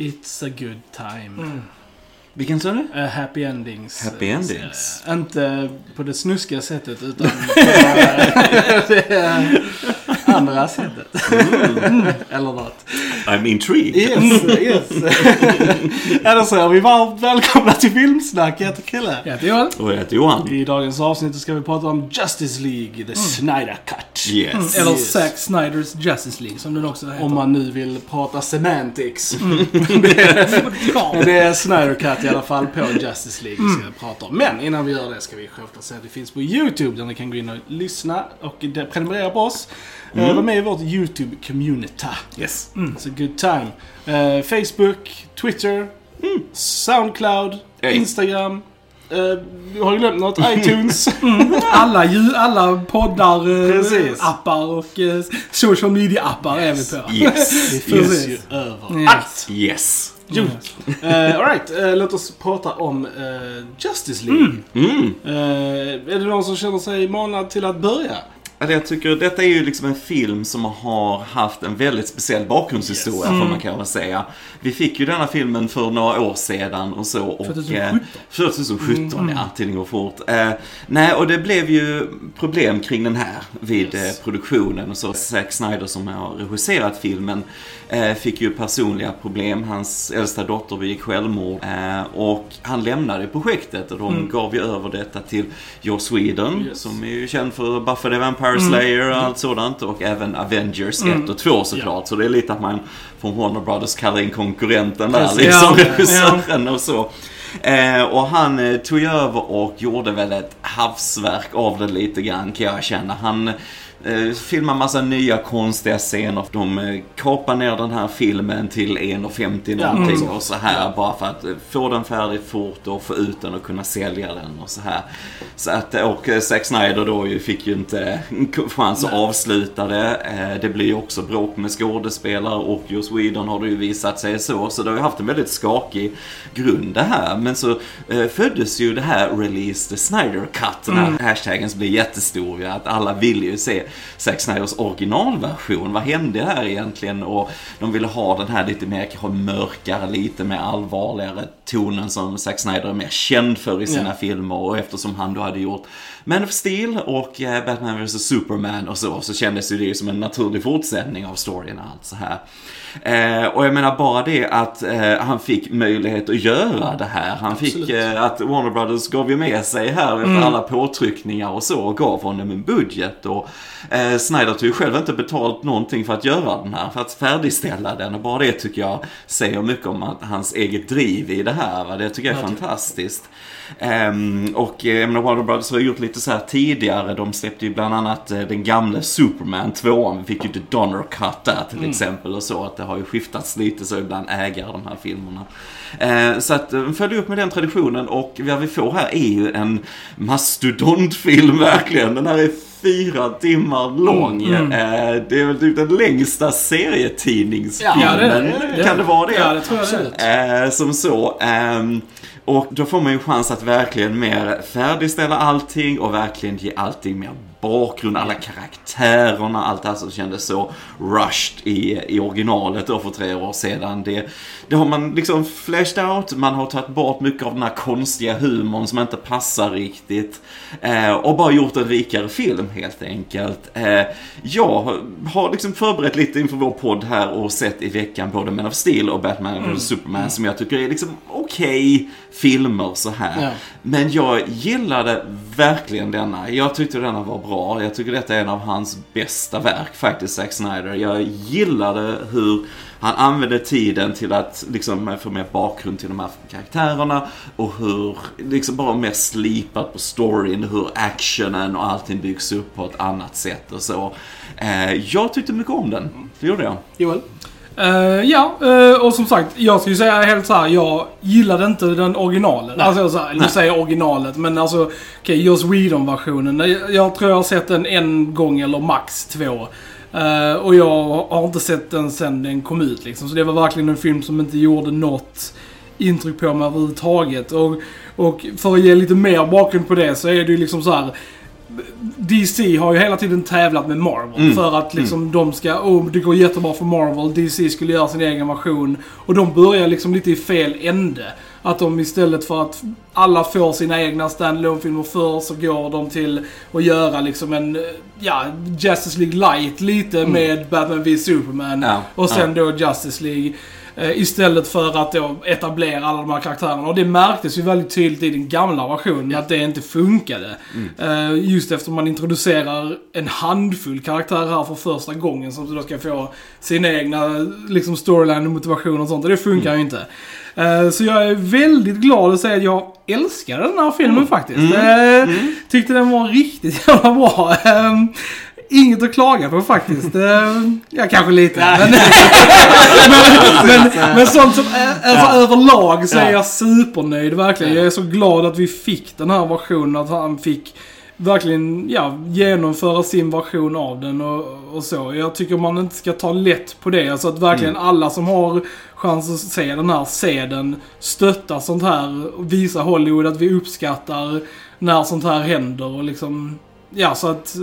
It's a good time. Vilken sa du? Eh, happy endings. Happy eh, endings. eh, inte på det snuskiga sättet utan på det andra sättet. Mm. Eller något. I'm intrigued. Yes, yes. ja, då säger vi varmt välkomna till Filmsnack. Jag heter Krille. Jag heter Johan. Och jag heter Johan. I dagens avsnitt ska vi prata om Justice League, The Snyder Cut. Yes. Eller Yes. Zack Snyders Justice League som den också heter. Om man nu vill prata semantics. Ja. Men det är Snyder Cut i alla fall på Justice League vi ska prata om. Men innan vi gör det ska vi självklart säga att det finns på YouTube där ni kan gå in och lyssna och prenumerera på oss. Mm. Var med i vårt YouTube-community. Yes. It's a good time. Eh, Facebook, Twitter, Soundcloud, Hey. Instagram. Uh, har du glömt något? iTunes. Alla, ju, alla poddar, Precis. appar och eh, social media-appar är vi på. Yes. Det finns ju överallt. Yes. Yes. Jo. Uh, Alright, uh, låt oss prata om eh, Justice League. Mm. Eh, är det någon som känner sig manad till att börja? Alltså jag tycker detta är ju liksom en film som har haft en väldigt speciell bakgrundshistoria får man kan väl säga. Vi fick ju denna filmen för några år sedan och så. Och, 2017. eh, 2017 ja, tiden går fort. Eh, nej, och det blev ju problem kring den här vid Yes. eh, produktionen och så. Zack Snyder som har regisserat filmen fick ju personliga problem. Hans äldsta dotter begick självmord eh, och han lämnade projektet och de gav ju över detta till Joss Whedon Yes. som är ju känd för Buffy the Vampire Slayer och allt sådant och även Avengers 1 och 2 såklart. Så det är lite att man från Warner Brothers kallar in konkurrenten där liksom, Ja, regissören och så. Eh, och han eh, tog över och gjorde väl ett havsverk av det lite grann kan jag känna. Han eh, filmar massa nya konstiga scener. De eh, kapar ner den här filmen till 1.50 någonting och så här bara för att eh, få den färdig fort och få ut den och kunna sälja den och så här. Så att, och eh, Zack Snyder då fick ju inte chans att avsluta det. Eh, det blir ju också bråk med skådespelare och Joss Whedon har det ju visat sig så. Så det har ju haft en väldigt skakig grund det här. Men så eh, föddes ju det här Release the Snyder Cut. Den här hashtaggen som blir jättestor. Att alla vill ju se Zack Snyders originalversion. Vad hände här egentligen? Och de ville ha den här lite mer kanske mörkare, lite mer allvarligare tonen som Zack Snyder är mer känd för i sina Ja. filmer. Och eftersom han då hade gjort Man of Steel och eh, Batman vs Superman och så, så kändes ju det som en naturlig fortsättning av storyn och allt så här. Eh, och jag menar bara det att eh, han fick möjlighet att göra det här. Han fick Absolut. eh, att Warner Brothers gav ju med sig här efter alla påtryckningar och så och gav honom en budget. Och eh, Snyder tog ju själv inte betalt någonting för att göra den här, för att färdigställa den. Och bara det tycker jag säger mycket om att hans eget driv i det här. Va? Det tycker jag är fantastiskt. Ehm, och eh, jag menar, Warner Brothers har gjort lite så här tidigare. De släppte ju bland annat eh, den gamla Superman 2 Vi fick ju The Donner Cut där till exempel och så. Att det har ju skiftats lite så ibland ägare de här filmerna. Eh, så att de följer upp med den traditionen och vad vi får här är ju en mastodontfilm verkligen. Den här är fyra timmar lång. Eh, det är väl typ den längsta serietidningsfilmen. Ja, det det. Kan det vara det? Ja, det tror jag. Eh, som så. ehm, och då får man ju chans att verkligen mer färdigställa allting och verkligen ge allting mer bakgrund, alla karaktärerna, allt det här som kändes så rushed i, i originalet då för tre år sedan. Det, det har man liksom fleshed out, man har tagit bort mycket av den här konstiga humorn som inte passar riktigt. Eh, och bara gjort en rikare film helt enkelt. Eh, jag har liksom förberett lite inför vår podd här och sett i veckan både Man of Steel och Batman vs Superman som jag tycker är liksom okej filmer så här. Ja. Men jag gillade verkligen denna. Jag tyckte denna var bra. Jag tycker detta är en av hans bästa verk faktiskt, Zack Snyder. Jag gillade hur han använde tiden till att liksom få mer bakgrund till de här karaktärerna och hur, liksom bara mer slipat på storyn, hur actionen och allting byggs upp på ett annat sätt och så. Eh, jag tyckte mycket om den. Det gjorde jag. Joel? Eh, ja, eh, och som sagt, jag skulle säga helt så här, jag gillade inte den originalen. Nej. Alltså så här, nu säger jag originalet, men alltså, okej, okay, Joss Whedon-versionen. Jag, jag tror jag har sett den en gång eller max två. Eh, och jag har inte sett den sen den kom ut liksom. Så det var verkligen en film som inte gjorde något intryck på mig överhuvudtaget. Och, och för att ge lite mer bakgrund på det så är det ju liksom så här. DC har ju hela tiden tävlat med Marvel Mm. för att liksom de ska, oh det går jättebra för Marvel, DC skulle göra sin egen version. Och de börjar liksom lite i fel ände. Att de istället för att alla får sina egna standalone-filmer för så går de till att göra liksom en, ja, Justice League light lite med Batman v Superman. Mm. Ja, Och sen då Justice League. Eh, Istället för att då etablera alla de här karaktärerna. Och det märktes ju väldigt tydligt i den gamla versionen att det inte funkade. Mm. Eh, Just efter man introducerar en handfull karaktärer här för första gången som då ska få sina egna liksom storyline och motivation och sånt. Och det funkar ju inte. Eh, Så jag är väldigt glad att säga att jag älskade den här filmen faktiskt. Eh, Tyckte den var riktigt jävla bra. Eh, Inget att klaga på faktiskt. Eh, Ja, kanske lite. Men, men, men sånt som, eh, alltså överlag så är Ja. jag supernöjd verkligen. Jag är så glad att vi fick den här versionen. Att han fick verkligen ja, genomföra sin version av den och, och så. Jag tycker man inte ska ta lätt på det. Alltså att verkligen alla som har chans att se den här, se den. Stötta sånt här. Visa Hollywood att vi uppskattar när sånt här händer och liksom... Ja, så att...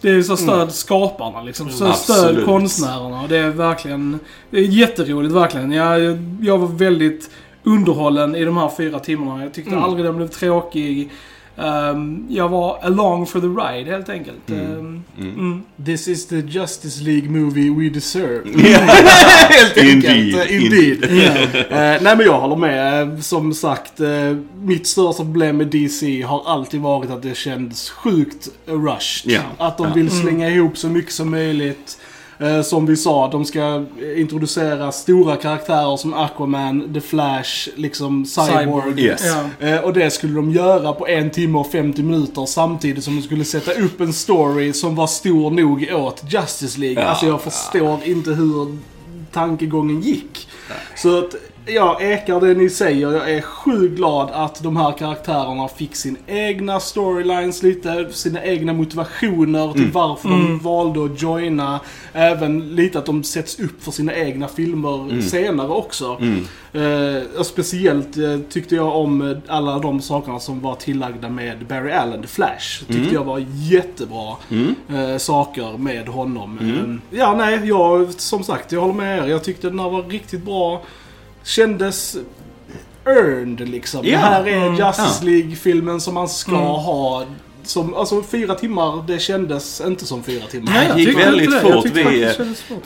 Det är så stöd skaparna liksom. Så stöd Absolut. konstnärerna. Det är verkligen... Det är jätteroligt verkligen. Jag, jag var väldigt underhållen i de här fyra timmarna. Jag tyckte aldrig den blev tråkig. Ehm, jag var along for the ride helt enkelt. Ehm, mm. This is the Justice League movie we deserve. Helt Indeed. Indeed. Indeed. Eh, nej men jag håller med. Eh, Som sagt, eh, mitt största problem med DC har alltid varit att det känns sjukt rushed. Ja. Att de vill slänga ihop så mycket som möjligt. Eh, som vi sa, de ska introducera stora karaktärer som Aquaman, The Flash, liksom Cyborg. Yes. Ja. Eh, och det skulle de göra på en timme och 50 minuter samtidigt som de skulle sätta upp en story som var stor nog åt Justice League. Ja. Alltså jag förstår inte hur tankegången gick. Så att jag ekar det ni säger. Jag är sjukt glad att de här karaktärerna fick sin egna storylines lite, sina egna motivationer till varför de valde att joina. Även lite att de sätts upp för sina egna filmer senare också. Eh, och speciellt eh, tyckte jag om eh, alla de sakerna som var tillagda med Barry Allen, The Flash. Tyckte jag var jättebra eh, saker med honom. Eh, ja, nej, jag, som sagt, jag håller med er. Jag tyckte den här var riktigt bra. Kändes earned liksom. Ja. Det här är Mm. Justice. League-filmen som man ska Mm. ha. Som, alltså fyra timmar, det kändes inte som fyra timmar. Nej, Det gick väldigt det. Fort. Vi,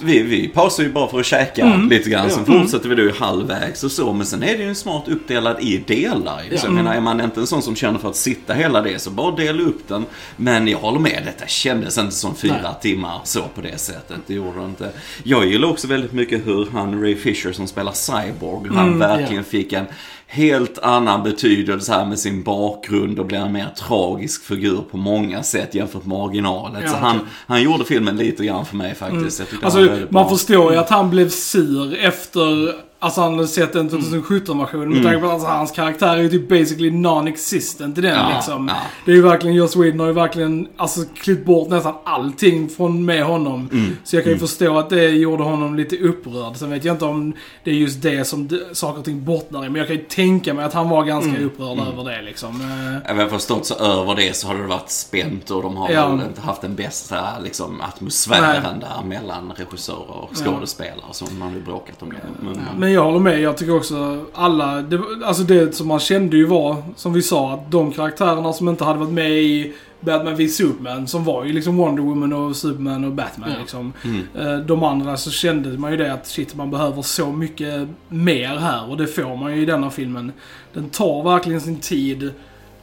vi, vi pausar ju bara för att käka Mm. lite grann. Sen Ja. fortsätter vi då ju halvvägs och så. Men sen är det ju en smart uppdelad i delar. ju. Så jag Mm. menar, är man inte en sån som känner för att sitta hela det så bara dela upp den. Men jag håller med, detta kändes inte som fyra Nej. timmar så på det sättet. Det gjorde det inte. Jag gillar också väldigt mycket hur han, Ray Fisher som spelar Cyborg, han Mm, verkligen ja. fick en helt annan betydelse här med sin bakgrund och blir en mer tragisk figur på många sätt jämfört med originalet. Ja, så han, han gjorde filmen lite grann för mig faktiskt. Tyckte Alltså, man bra. förstår ju att han blev sur efter Alltså han hade sett den 2017-versionen med tanke på att alltså, hans karaktär är ju typ basically non-existent i den Ja, liksom. ja. Det är ju verkligen, Joss Whedon har ju verkligen alltså klippt bort nästan allting från med honom. Mm. Så jag kan ju förstå att det gjorde honom lite upprörd. Sen vet jag inte om det är just det som saker och ting bottnar i. Men jag kan ju tänka mig att han var ganska Mm. upprörd över det liksom. Eh, har förstått så över det så har det varit spänt och de har Ja. väl inte haft den bästa liksom, atmosfären där mellan regissörer och skådespelare som man har bråkat om det. Men, Men jag håller med. Jag tycker också alla... Det, alltså det som man kände ju var, som vi sa, att de karaktärerna som inte hade varit med i Batman v Superman, som var ju liksom Wonder Woman och Superman och Batman Ja. liksom. Mm. Eh, De andra så kände man ju det att shit, man behöver så mycket mer här. Och det får man ju i denna filmen. Den tar verkligen sin tid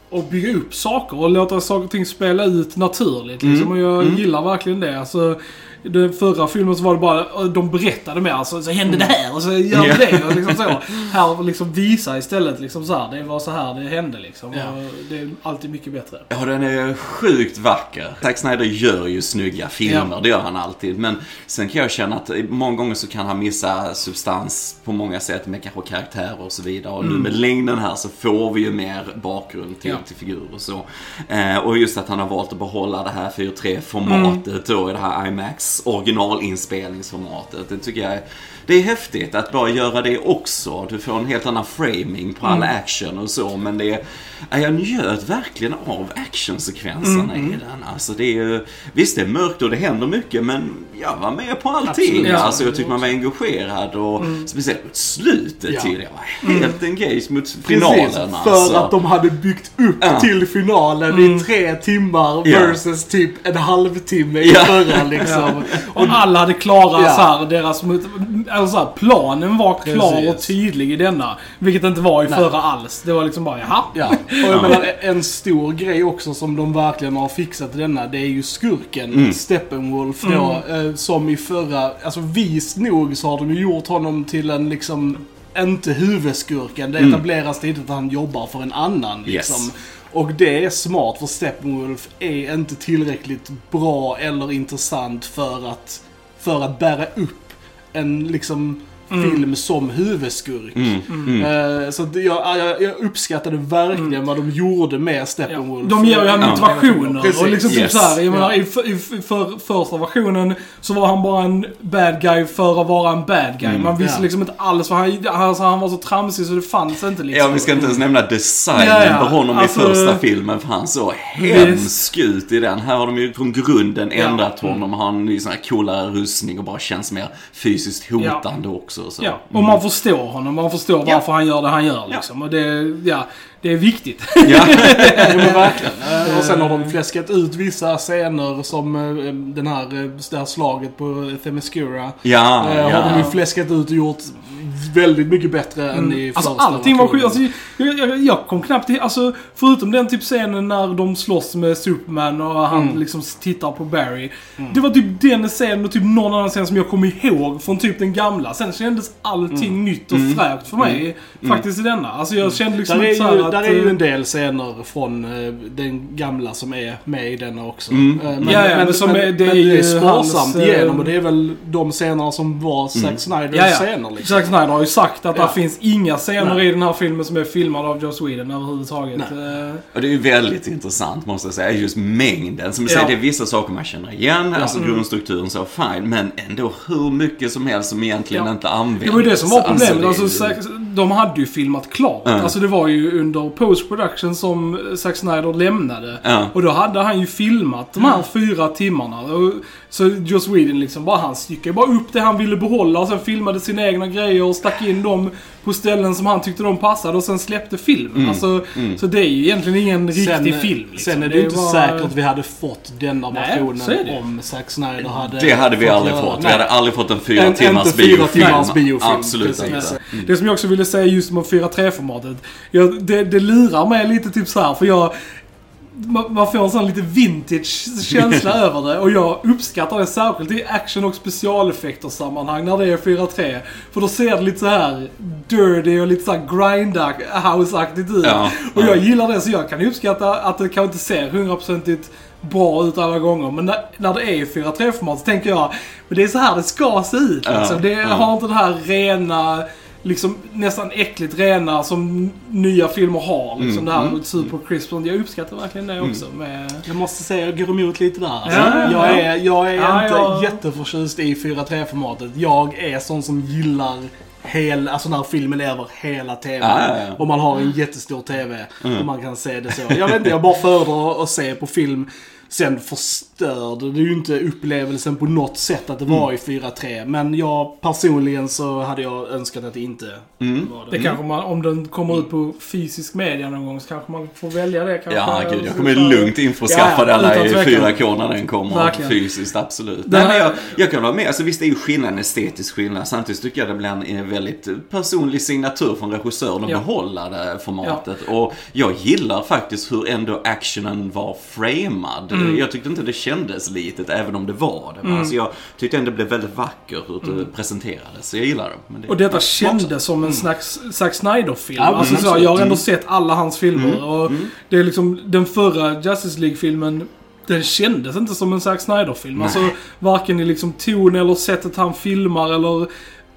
och bygga upp saker och låta saker och ting spela ut naturligt. Liksom. Mm. Och jag Mm. gillar verkligen det. Alltså, den förra filmen så var det bara, de berättade mer. Alltså, så hände det här och så gör Ja. vi det. Och liksom så. Här liksom visa istället liksom så här. Det var så här det hände liksom. Ja. Och det är alltid mycket bättre. Ja, den är sjukt vacker. Zack Snyder gör ju snygga filmer, Ja. det gör han alltid. Men sen kan jag känna att många gånger så kan han missa substans på många sätt med kanske karaktärer och så vidare. Och nu med längden här så får vi ju mer bakgrund till tillgång till figurer och så. Eh, och just att han har valt att behålla det här 4.3-formatet då i det här IMAX originalinspelningsformatet. Det tycker jag är, det är häftigt att bara göra det också. Du får en helt annan framing på all action och så. Men det är, ja, jag njöt verkligen av actionsekvenserna i den. Alltså det är ju, visst det är mörkt och det händer mycket men jag var med på allting. Absolut. Ja. Alltså jag tyckte man var engagerad och speciellt mot slutet Ja. till. Jag var helt engaged mot finalen. Precis, för alltså. att de hade byggt upp Ja. till finalen i tre timmar Ja. versus typ en halvtimme i Ja. förra liksom. Och alla hade klara Ja. så här, deras alltså så här, planen var klar Precis. och tydlig i denna. Vilket det inte var i Nej. förra alls. Det var liksom bara, jaha. Ja, och jag menar en stor grej också som de verkligen har fixat i denna, det är ju skurken Mm. Steppenwolf då, eh, som i förra, alltså vist nog så har de ju gjort honom till en liksom, inte huvudskurken. Det etableras tidigt att han jobbar för en annan Mm. Yes. Och det är smart för Steppenwolf är inte tillräckligt bra eller intressant för att, för att bära upp en liksom film som huvudskurk. Mm. Eh, Så jag, jag, jag uppskattade verkligen vad de gjorde med Steppenwolf. De ger ju han Ja. motivationer. Precis. Och liksom typ Yes. så här, jag menar, Ja. i, för, i för, första versionen så var han bara en bad guy för att vara en bad guy. Man visste Ja. liksom inte alls vad han... Alltså, han var så tramsig så det fanns inte liksom. Ja, vi ska inte ens nämna designen Ja, ja. på honom Alltså- i första filmen. För han såg hemsk ut i den. Här har de ju från grunden ändrat honom. Han har en sån här coolare rustning och bara känns mer fysiskt hotande också. Så. Ja, och man förstår honom. Man förstår Ja. varför han gör det han gör liksom. Och det, ja, det är viktigt. Ja. Ja, men verkligen. Eh, Och sen har de fläskat ut vissa scener som eh, den här, eh, det här slaget på Themyscira. Ja, Eh, Har de ja. ju fläskat ut och gjort väldigt mycket bättre än i Alltså första allting var skit. Alltså, jag, jag, jag kom knappt till, alltså förutom den typ scenen när de slåss med Superman och han Mm. liksom tittar på Barry. Det var typ den scenen och typ någon annan scen som jag kommer ihåg från typ den gamla. Sen kändes allting Mm. nytt och fräscht för mig faktiskt i denna. Alltså jag kände liksom Där är, inte så här ju, att... där är ju eh, en del scener från eh, den gamla som är med i denna också. Mm. Eh, Men, Ja, ja, men men, som men, är- det det är, ju sparsamt igenom och det är väl de scenerna som var Zack Snyders Ja, ja. scener liksom. Zack Snyder har ju sagt att Ja. det finns inga scener Nej. i den här filmen som är filmade av Joe Sweden överhuvudtaget. Eh, Och det är ju väldigt intressant måste jag säga, just mängden. Som du Ja. säger, det är vissa saker man känner igen, alltså grundstrukturen så fine, men ändå hur mycket som helst som egentligen Ja. inte används. Det var ju det som var problemet. det är Alltså, ju- Zack- de hade ju filmat klart. Ja. Alltså det var ju under post-production som Zack Snyder lämnade. Ja. Och då hade han ju filmat de här fyra timmarna. Och, så Joss Whedon liksom bara, han styckade bara upp det han ville behålla och sen filmade sina egna grejer och stack in dem på ställen som han tyckte de passade och sen släppte filmen. Alltså, Så det är ju egentligen ingen riktig film. Liksom. sen är det ju inte var- säkert att vi hade fått denna versionen det. om Zack Snyder hade Det hade vi fått aldrig göra. fått. Vi Nej. hade aldrig fått en fyra En- timmars inte fyra biofilm. timmars biofilm, Absolut precis. inte. Det som jag också ville säga just med 4.3-formatet. Jag, det, det lurar mig lite typ så här för jag... Man får en sån lite vintage känsla över det och jag uppskattar det särskilt i action och specialeffekter sammanhang när det är 4.3. För då ser det lite så här dirty och lite så här grindhouse-aktigt ut. Ja, och ja. jag gillar det så jag kan uppskatta att det kanske inte ser hundraprocentigt bra ut alla gånger. Men när, när det är i 4.3-format så tänker jag, men det är så här det ska se ut. Ja, Liksom. Det ja. har inte det här rena, liksom nästan äckligt rena som nya filmer har. Liksom Mm, det här mm, super crisp. Jag uppskattar verkligen det också. Med, Jag måste säga, jag går emot lite där. Alltså, Ja, jag, ja. är, jag är Ja, inte ja. jätteförtjust i 4.3-formatet. Jag är sån som gillar hel, alltså när filmen är över hela TVn. Ja, ja, ja. Och man har en jättestor TV. Och man kan se det så. Jag vet inte, jag bara föredrar att se på film. Sen förstörde det ju inte upplevelsen på något sätt att det var i 4.3. Men jag personligen så hade jag önskat att det inte var det. det kanske man, om den kommer ut på fysisk media någon gång så kanske man får välja det. Kanske. Ja, gud. Jag kommer lugnt införskaffa Ja, ja, utan i tvekan. 4K när den kommer Verkligen. fysiskt, absolut. Den Nej, men jag, jag kan vara med. Alltså, visst, det är ju skillnad, en estetisk skillnad. Samtidigt tycker jag det blir en, en väldigt personlig signatur från regissören att Ja. behålla det formatet. Och jag gillar faktiskt hur ändå actionen var framad. Mm. Jag tyckte inte det kändes litet, även om det var det. Alltså, jag tyckte ändå det blev väldigt vackert hur det presenterades. Så jag gillar det. Det Mm. Och detta kändes som en slags Zack Snyder-film. Ja, alltså, mm, så, jag har ändå sett alla hans filmer. Och det är liksom den förra Justice League-filmen den kändes inte som en Zack Snyder-film. Alltså varken i liksom ton eller sättet han filmar eller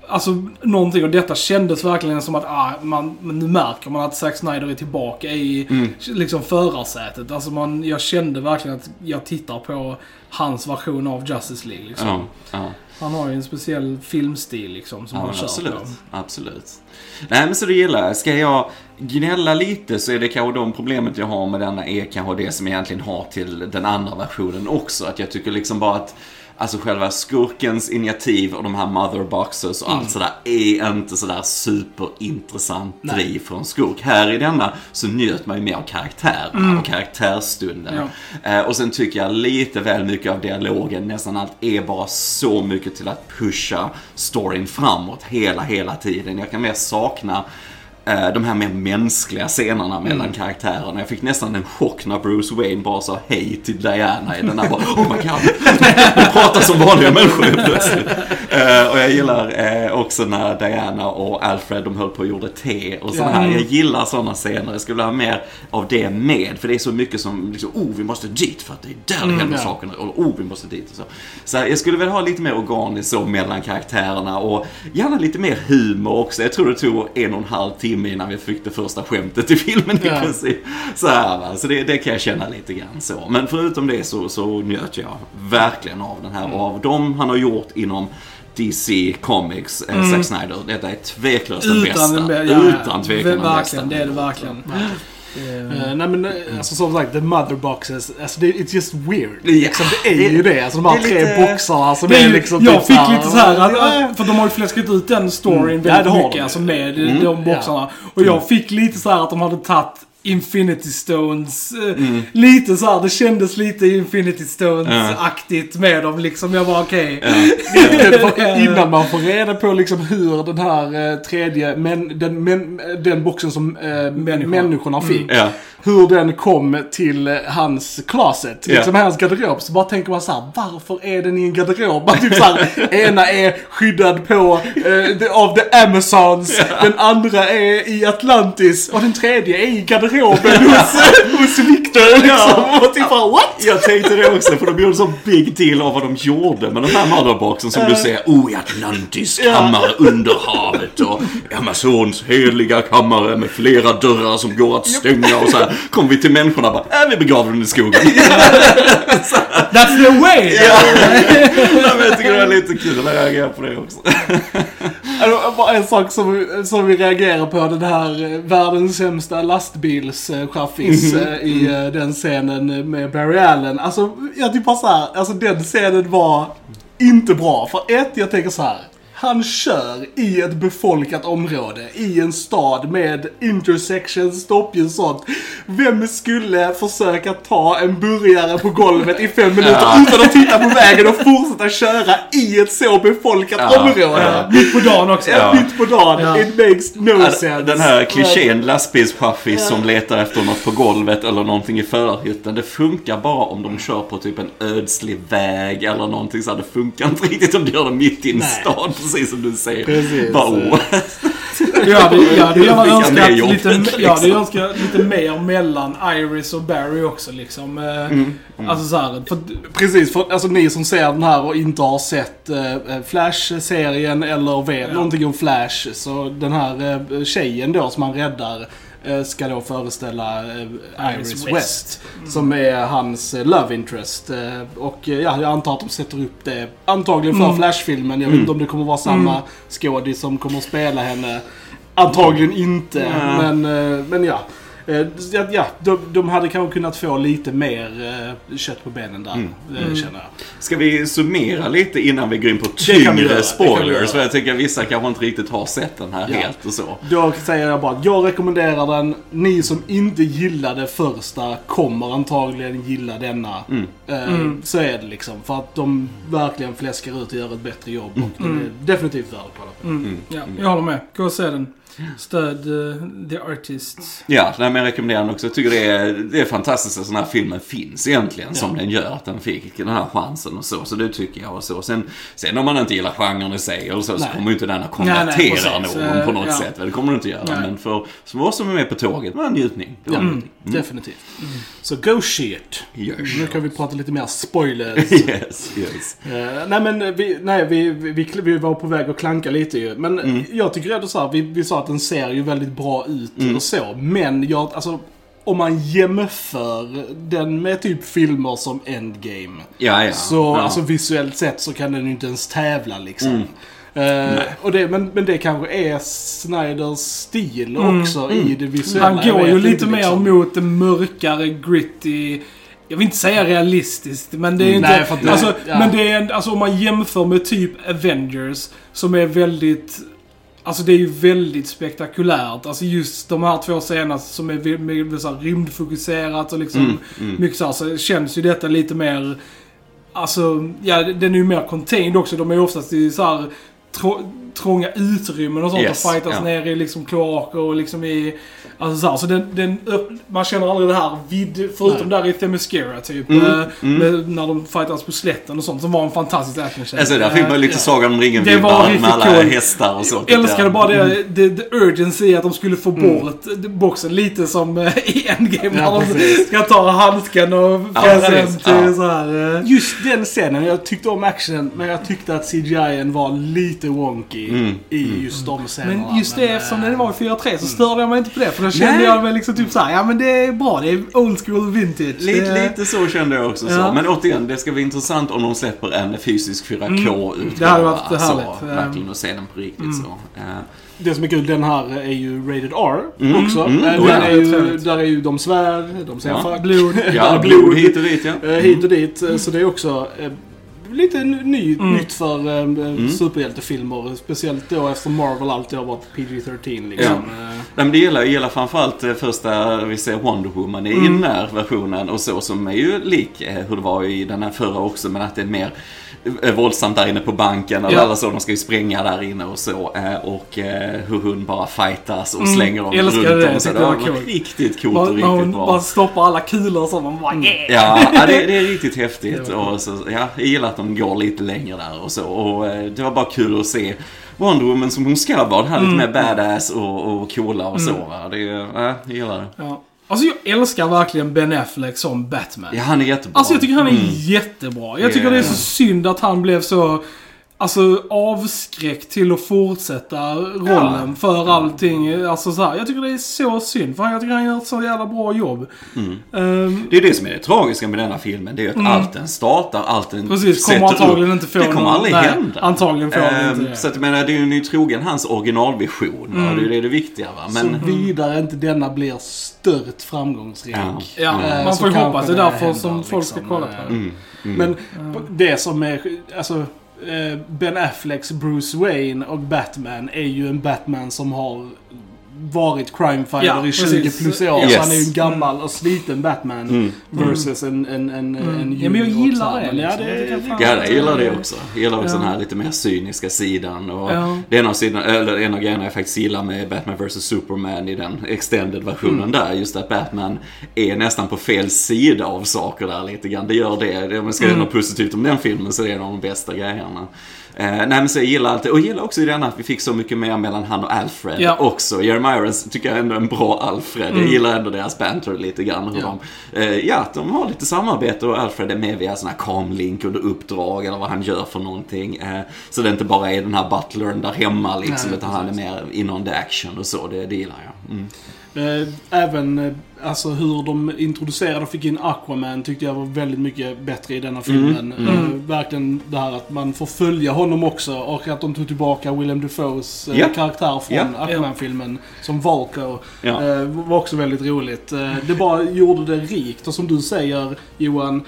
Alltså någonting och detta kändes verkligen som att ah, man, nu märker man att Zack Snyder är tillbaka i Mm. liksom förarsätet. Alltså man, jag kände verkligen att jag tittar på hans version av Justice League. Liksom. Ja, ja. Han har ju en speciell filmstil liksom som Ja, han kör absolut. på. Absolut. Nej, men så det gillar jag. Ska jag gnälla lite så är det kanske de problemet jag har med denna är kanske det som jag egentligen har till den andra versionen också. Att jag tycker liksom bara att Alltså själva skurkens initiativ och de här mother boxes och allt sådär är inte sådär superintressant driv för en skurk. Här i denna så njöt man ju mer av karaktärerna och karaktärsstunden. Eh, och sen tycker jag lite väl mycket av dialogen, nästan allt, är bara så mycket till att pusha storyn framåt hela, hela tiden. Jag kan mer sakna de här mer mänskliga scenerna mellan karaktärerna. Jag fick nästan en chock när Bruce Wayne bara sa hej till Diana i den här bara Oh my god, de pratar som vanliga människor plötsligt. Eh, och jag gillar eh, också när Diana och Alfred de höll på och gjorde te och sådana här. Jag gillar sådana scener. Jag skulle vilja ha mer av det med. För det är så mycket som liksom, oh vi måste dit för att det är där det händer ja. saker. Och oh vi måste dit och så. Så jag skulle vilja ha lite mer organiskt så mellan karaktärerna och gärna lite mer humor också. Jag tror det tog en och en halv timme innan vi fick det första skämtet i filmen i Ja. princip. Så, här, va? så det, det kan jag känna lite grann så. Men förutom det så, så njöt jag verkligen av den här. Och av dem han har gjort inom DC Comics, eh, Zack Snyder. Detta är tveklöst den bästa. Den, ja, Utan tvekan den bästa. Verkligen, det är det verkligen. Det- Eh, nej men eh, alltså som sagt, the mother boxes, alltså det, it's just weird. Ja, liksom, det är ju det. Alltså de här tre lite- boxarna som Det är är ju, liksom jag typ fick lite så här att, för de har ju fläskat ut den storyn Mm. väldigt Ja, mycket, alltså med Mm. de boxarna. Och jag fick lite så här att de hade tagit Infinity Stones, eh, lite så här, det kändes lite Infinity Stones-aktigt med dem liksom. Jag var okej. För Innan man får reda på liksom hur den här eh, tredje, men, den, men, den boxen som eh, Människorna. människorna fick. Ja. Hur den kom till hans closet, Ja. liksom hans garderob. Så bara tänker man så här: varför är den i en garderob? Man typ så här, ena är skyddad på, eh, av the Amazons, den andra är i Atlantis och den tredje är i garderoben hos, hos Victor liksom. Och typ bara, what? Jag tänkte det också, för de gjorde så big deal av vad de gjorde med den här motherboxen som du säger, oh i Atlantis kammare under havet och Amazons heliga kammare med flera dörrar som går att stänga och så här. Kom vi till människorna och bara, äh, vi begraver den i skogen. That's the way! Ja, men jag tycker det var lite kul att reagera på det också. Alltså, bara en sak som, som vi reagerar på, den här eh, världens sämsta lastbilschaffis Mhm. eh, i eh, den scenen med Barry Allen. Alltså, jag typ bara så här, alltså den scenen var inte bra. För ett, jag tänker så här. Han kör i ett befolkat område, i en stad med intersections, stoppljus och sånt. Vem skulle försöka ta en burgare på golvet i fem minuter Ja. utan att titta på vägen och fortsätta köra i ett så befolkat Ja, område? ja. Mitt på dagen också. Ja. Mitt på dagen, Ja. it makes no sense. Den här klichén lastbilschaffis som letar efter något på golvet eller någonting i förhytten. Det funkar bara om de kör på typ en ödslig väg eller någonting så här. Det funkar inte riktigt om du gör det mitt i en Nej. stad, precis som du säger. Precis. Bara, oh. Jag hade, jag hade gärna Vilka önskat lite, liksom. jag hade önskat lite mer mellan Iris och Barry också liksom. Eh, Mm, Alltså så här, för, Precis, för alltså ni som ser den här och inte har sett eh, Flash-serien eller vet Ja. någonting om Flash. Så den här eh, tjejen då som han räddar ska då föreställa eh, Iris, West. West. Som är hans eh, love interest. Eh, och eh, ja, jag antar att de sätter upp det antagligen för Mm. Flash-filmen. Jag vet inte om det kommer vara samma skådis som kommer att spela henne. Antagligen inte, men, eh, men ja. Eh, Ja, ja de, de hade kanske kunnat få lite mer eh, kött på benen där, eh, Mm. känner jag. Ska vi summera lite innan vi går in på tyngre spoilers? För jag tycker vissa kanske inte riktigt har sett den här Ja. helt och så. Då säger jag bara att jag rekommenderar den. Ni som inte gillade första kommer antagligen gilla denna. Mm. Eh, Mm. Så är det liksom. För att de verkligen fläskar ut och gör ett bättre jobb. Och den är definitivt värd att kolla på. mm, ja, jag håller med. Gå och se den. Stöd eh, the artists. Ja, nej, men verkligen rekommendera den också. Jag tycker det är, det är fantastiskt att sådana här filmer finns egentligen. Som den gör, att den fick den här chansen och så. Så det tycker jag och så. Sen, sen om man inte gillar genren i sig eller så, så kommer ju inte den att konvertera någon på Eh, något ja. sätt. Det kommer du inte göra. Nej. Men för, för oss som är med på tåget, det var en njutning. Det var en njutning. Definitivt. Så go shit. Yes. Nu kan vi prata lite mer spoilers. Yes, yes. Eh, nej men vi, nej, vi, vi, vi, vi var på väg att klanka lite ju. Men Mm. jag tycker ändå så här, vi, vi sa att den ser ju väldigt bra ut Mm. och så. Men jag, alltså, om man jämför den med typ filmer som Endgame. Ja, ja. Så ja. alltså visuellt sett så kan den ju inte ens tävla liksom. Eh, och det, men, men det kanske är Snyders stil också i det visuella. Han går ju lite mer liksom. mot det mörkare, gritty. Jag vill inte säga realistiskt, men det är inte... Nej, att det- alltså, ja. Men det är en- alltså om man jämför med typ Avengers, som är väldigt... Alltså det är ju väldigt spektakulärt. Alltså just de här två scenerna som är med, så här rymdfokuserat och liksom mycket så här, så känns ju detta lite mer... Alltså, ja den är ju mer contained också. De är ju oftast i så här trånga utrymmen och sånt Yes, och fightas ja. ner i liksom kloaker och liksom i... Alltså så, här, så den, den man känner aldrig det här vid, förutom där i Themyscira typ. Mm, eh, Med, när de fightas på slätten och sånt som var en fantastisk actionscen. Alltså där fick man lite ja. Sagan om Det var ringen-vibbar med alla cool. hästar och så. Jag älskade bara det, det, det urgency i att de skulle få Mm. bort boxen. Lite som eh, i Endgame Ja, när de precis. ska ta handsken och Ja, föra den till Ja. så här. eh, Just den scenen, jag tyckte om actionen men jag tyckte att CGI var lite wonky Mm, i just de scenerna. Men just det, Men, eftersom eh, den var i 4.3 så störde jag mig inte på det. För då kände Nej. jag mig liksom typ såhär, ja men det är bra, det är old school vintage. Lite, det, lite så kände jag också. Så. Ja. Men återigen, det ska bli intressant om de släpper en fysisk 4K-utgåva. Mm. Det hade varit så, härligt. Mm. verkligen, och se den på riktigt så. Eh, Det som är kul, den här är ju rated R Mm, också. mm, Eh, oh ja. den är ju, där är ju de svär, de säger Ja. Blod. Ja, blod hit och dit ja. Eh, hit och dit. eh, Så det är också eh, lite ny, Mm. nytt för eh, superhjältefilmer. Speciellt då efter Marvel alltid har varit PG-13 liksom. Eh, Nej, men det gäller, gäller framförallt eh, första vi ser Wonder Woman i Mm. den här versionen och så som är ju lik eh, hur det var i den här förra också men att det är mer eh, våldsamt där inne på banken och Ja. alla så, de ska ju spränga där inne och så eh, och eh, hur hon bara fightas och Mm, slänger dem runt det, jag Så det det var coolt. riktigt coolt Bara- och när hon riktigt bara bra. stoppar alla kulor så. Man bara yeah. Ja, det, det är riktigt häftigt. Och så, ja, jag gillar att de går lite längre där och så. Och eh, det var bara kul att se Wonder Woman som hon ska vara. Den här Mm. lite mer badass och, och coola och så. Va? Det, ja, jag gillar det. Ja. Alltså jag älskar verkligen Ben Affleck som Batman. Ja, han är jättebra. Alltså jag tycker han är Mm. jättebra. Jag tycker Ja. det är så synd att han blev så... Alltså avskräckt till att fortsätta rollen Ja. för allting. Alltså så här, jag tycker det är så synd. För jag tycker han gör ett så jävla bra jobb. Mm. Ehm, Det är det som är det tragiska med denna filmen. Det är ju att allt den startar, allt den Mm. precis, kommer antagligen upp, inte få Det kommer någon- aldrig nej, hända. antagligen får det Ehm, inte det. Så att jag menar, det är ju trogen hans originalvision. Mm. Det är ju det, det viktiga va. Men, Såvida inte denna blir stört framgångsrik. Ja. ja, Eh, man får ju hoppas. Det är därför händer, som folk ska liksom. kolla på det. mm, mm. Men det som är, alltså Eh, ben Afflecks Bruce Wayne och Batman är ju en Batman som har varit crimefighter Ja, i 20 precis. plus år. Yes. Så han är ju en gammal och sliten Batman Mm. versus en, en, en, en Ja, men jag gillar det, Men Ja, liksom. det Jag fan- Ja, jag gillar det också. Jag gillar också Ja. den här lite mer cyniska sidan. Och Ja. det är en av, sidan, eller en av grejerna jag faktiskt gillar med Batman vs Superman i den extended-versionen Mm. där. Just att Batman är nästan på fel sida av saker där lite grann. Det gör det. om jag ska Mm. göra något positivt om den filmen så är det en av de bästa grejerna. Eh, nej men så jag gillar allt det. Och jag gillar också i denna att vi fick så mycket mer mellan han och Alfred Ja. också. Jeremy Irons tycker jag ändå är en bra Alfred. Jag gillar ändå deras banter lite grann. Hur Mm. Ja. de, eh, ja, de har lite samarbete och Alfred är med via såna här kamlink under uppdrag eller vad han gör för någonting. Eh, så det inte bara är den här butlern där hemma liksom, Nej, utan han är mer in on the action och så. Det, det gillar jag. Mm. Eh, Även eh, alltså, hur de introducerade och fick in Aquaman tyckte jag var väldigt mycket bättre i denna filmen. Mm, Eh, Verkligen det här att man får följa honom också och att de tog tillbaka Willem Dafoes Ja. karaktär från Ja. Aquaman-filmen som Valko. Eh, var också väldigt roligt. Det bara gjorde det rikt och som du säger Johan,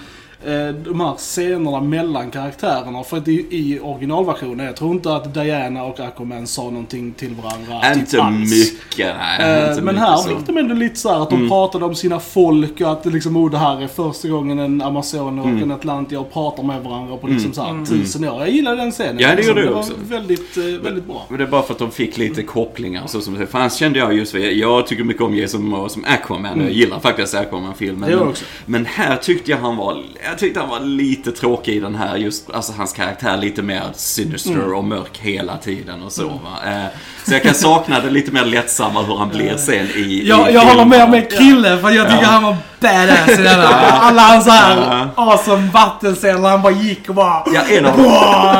de här scenerna mellan karaktärerna. För att i, i originalversionen, jag tror inte att Diana och Aquaman sa någonting till varandra. typ Inte alls. mycket, nej. Eh, inte men här fick de ändå lite så här att de Mm. pratade om sina folk och att det liksom, oh, det här är första gången en Amazon och Mm. en Atlantier pratar med varandra på liksom så här Mm. tusen år. Jag gillar den scenen. Ja, det gjorde jag var också. väldigt, eh, väldigt bra. Men det är bara för att de fick lite kopplingar. Så som, för annars kände jag just, jag, jag tycker mycket om Jason Momoa som Aquaman. Jag gillar faktiskt Aquaman-filmen. Det men, också. men här tyckte jag han var, jag tyckte han var lite tråkig i den här, just alltså hans karaktär lite mer sinister Mm. och mörk hela tiden och så. Va? Eh, så jag kan sakna det lite mer lättsamma hur han blir sen i Jag, i jag håller med med Krille för jag tycker Ja. han var badass i den här. Alla hans här Ja. awesome vattenscener han bara gick och bara... Ja, en av